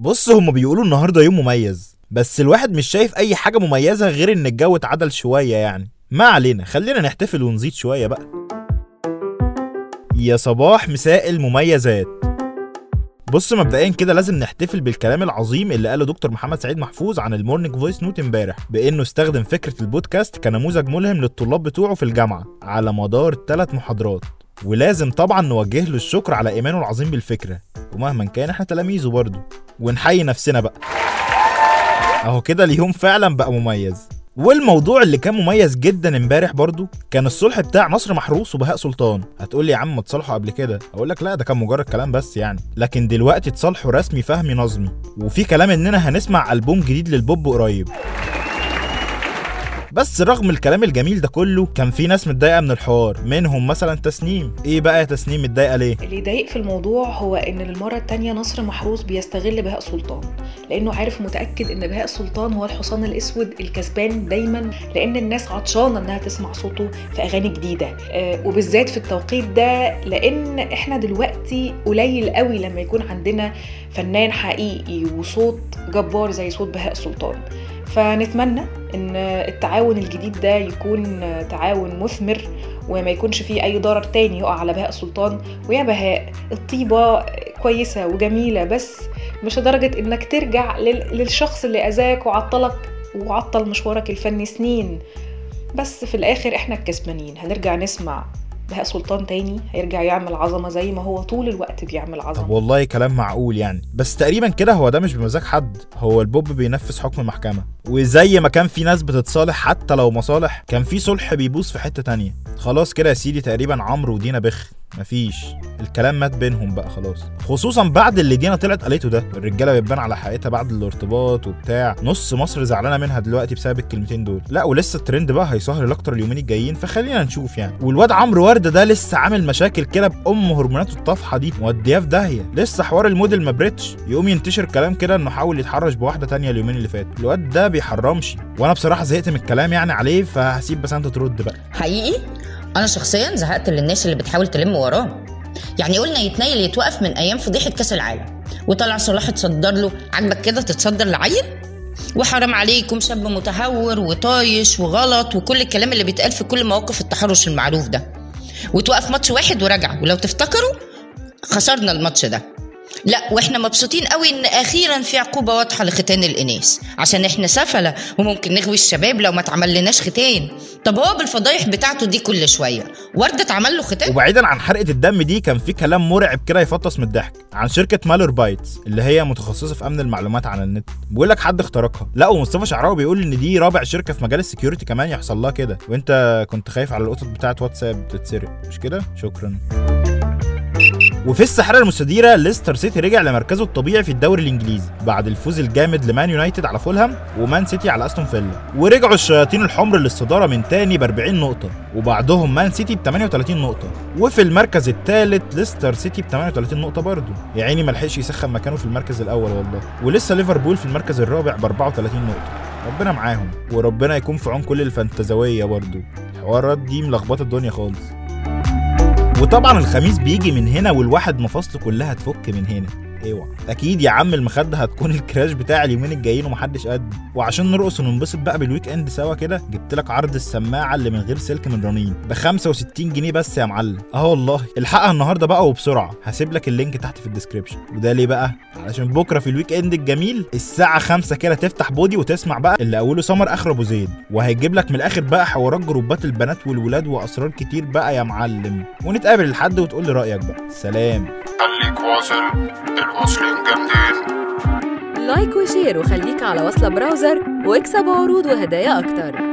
بص هما بيقولوا النهارده يوم مميز بس الواحد مش شايف أي حاجة مميزة غير إن الجو اتعدل شوية يعني. ما علينا خلينا نحتفل ونزيد شوية بقى. يا صباح مساء المميزات. بص مبدئيا كده لازم نحتفل بالكلام العظيم اللي قاله دكتور محمد سعيد محفوظ عن المورنينج voice note امبارح بإنه استخدم فكرة البودكاست كنموذج ملهم للطلاب بتوعه في الجامعة على مدار ثلاث محاضرات. ولازم طبعا نوجه له الشكر على إيمانه العظيم بالفكرة. ومهما كان إحنا تلاميذه برضه. ونحيي نفسنا بقى. أهو كده اليوم فعلا بقى مميز. والموضوع اللي كان مميز جدا امبارح برضو كان الصلح بتاع نصر محروس وبهاء سلطان. هتقول لي يا عم اتصالحوا قبل كده؟ أقول لك لا ده كان مجرد كلام بس يعني. لكن دلوقتي اتصالحوا رسمي فهمي نظمي. وفي كلام إننا هنسمع ألبوم جديد للبوب قريب. بس رغم الكلام الجميل ده كله كان في ناس متضايقة من الحوار منهم مثلا تسنيم. إيه بقى يا تسنيم؟ متضايقة ليه؟ اللي يضايق في الموضوع هو إن للمرة التانية نصر محروس بيستغل بهاء سلطان لأنه عارف متأكد إن بهاء سلطان هو الحصان الأسود الكسبان دايما لأن الناس عطشانة إنها تسمع صوته في أغاني جديدة. آه وبالذات في التوقيت ده لأن إحنا دلوقتي قليل قوي لما يكون عندنا فنان حقيقي وصوت جبار زي صوت بهاء سلطان. فنتمنى إن التعاون الجديد ده يكون تعاون مثمر وما يكونش فيه أي ضرر تاني يقع على بهاء سلطان ويا بهاء الطيبة كويسة وجميلة بس مش لدرجة إنك ترجع للشخص اللي أذاك وعطلك وعطل مشوارك الفني سنين. بس في الآخر إحنا الكسبانين. هنرجع نسمع بهاء سلطان تاني هيرجع يعمل عظمة زي ما هو طول الوقت بيعمل عظمة. طب والله كلام معقول يعني. بس تقريبا كده هو ده مش بمزاج حد. هو البوب بينفذ حكم المحكمة. وزي ما كان في ناس بتتصالح حتى لو مصالح كان في صلح بيبوظ في حتة تانية. خلاص كده يا سيدي تقريبا عمرو ودينا بخ. مفيش. الكلام مات بينهم بقى خلاص. خصوصا بعد اللي دينا طلعت قالته ده الرجالة بتبان على حقيقتها بعد الارتباط وبتاع. نص مصر زعلانة منها دلوقتي بسبب الكلمتين دول. لا ولسه الترند بقى هيسهر أكتر اليومين الجايين فخلينا نشوف يعني. والواد عمرو وردة ده لسه عامل مشاكل كده بأم هرموناته الطافحة دي. مودياه في داهية. لسه حوار الموديل ما بريتش يقوم ينتشر كلام كده إنه حاول يتحرش بواحدة تانية اليومين اللي فاتوا. الواد ده بيحرمش. وأنا بصراحة زهقت من الكلام يعني عليه فهسيب بس أنت ترد بقى. حقيقي؟ أنا شخصيا زهقت للناس اللي بتحاول تلم وراه يعني قلنا يتنيل يتوقف من أيام فضيحة كأس العالم. وطلع صلاح اتصدر له. عاجبك كده تتصدر لعيل؟ وحرام عليكم شاب متهور وطايش وغلط وكل الكلام اللي بيتقال في كل مواقف التحرش المعروف ده. وتوقف ماتش واحد ورجع. ولو تفتكروا خسرنا الماتش ده. لا وإحنا مبسوطين قوي إن أخيرا في عقوبة واضحة لختان الاناث عشان إحنا سفلة وممكن نغوي الشباب لو ما اتعملناش ختان. طب هو بالفضايح بتاعته دي كل شوية. وردة اتعمل له ختان؟ وبعيدا عن حرقة الدم دي كان في كلام مرعب كده يفطس من الضحك. عن شركة Malwarebytes اللي هي متخصصة في أمن المعلومات على النت. بيقول لك حد اخترقها. لا ومصطفى شعراوي بيقول إن دي رابع شركة في مجال ال security كمان يحصل لها كده. وأنت كنت خايف على القطط بتاعت واتساب تتسرق. مش كده؟ شكرا. وفي الساحرة المستديرة ليستر سيتي رجع لمركزه الطبيعي في الدوري الإنجليزي بعد الفوز الجامد لمان يونايتد على فولهام ومان سيتي على أستون فيلا. ورجعوا الشياطين الحمر للصدارة من تاني ب 40 نقطة وبعدهم مان سيتي ب 38 نقطة. وفي المركز الثالث ليستر سيتي ب 38 نقطة برضه يا عيني ما لحقش يسخن مكانه في المركز الأول والله. ولسه ليفربول في المركز الرابع ب 34 نقطة. ربنا معاهم وربنا يكون في عون كل الفانتزاوية برضه الحوارات دي ملخبطة الدنيا خالص. وطبعا الخميس بيجي من هنا والواحد مفاصله كلها تفك من هنا. اوعى أكيد يا عم المخدة هتكون ال crush بتاع اليومين الجايين ومحدش قد. وعشان نرقص وننبسط بقى بال weekend سوا كده جبت لك عرض السماعة اللي من غير سلك من رنين. ب 65 جنيه بس يا معلم. آه والله. الحقها النهارده بقى وبسرعة. هسيب لك ال link تحت في ال description وده ليه بقى؟ علشان بكرة في ال weekend الجميل الساعة 5 كده تفتح بودي وتسمع بقى اللي اوله سمر اخر ابو زيد وهيجيب لك من الآخر بقى حوارات جروبات البنات والولاد وأسرار كتير بقى يا معلم. ونتقابل لحد وتقول لي رأيك بقى. سلام. خليك واصل الواصلين جامدين like و share وخليك على وصلة براوزر واكسب عروض وهدايا أكتر.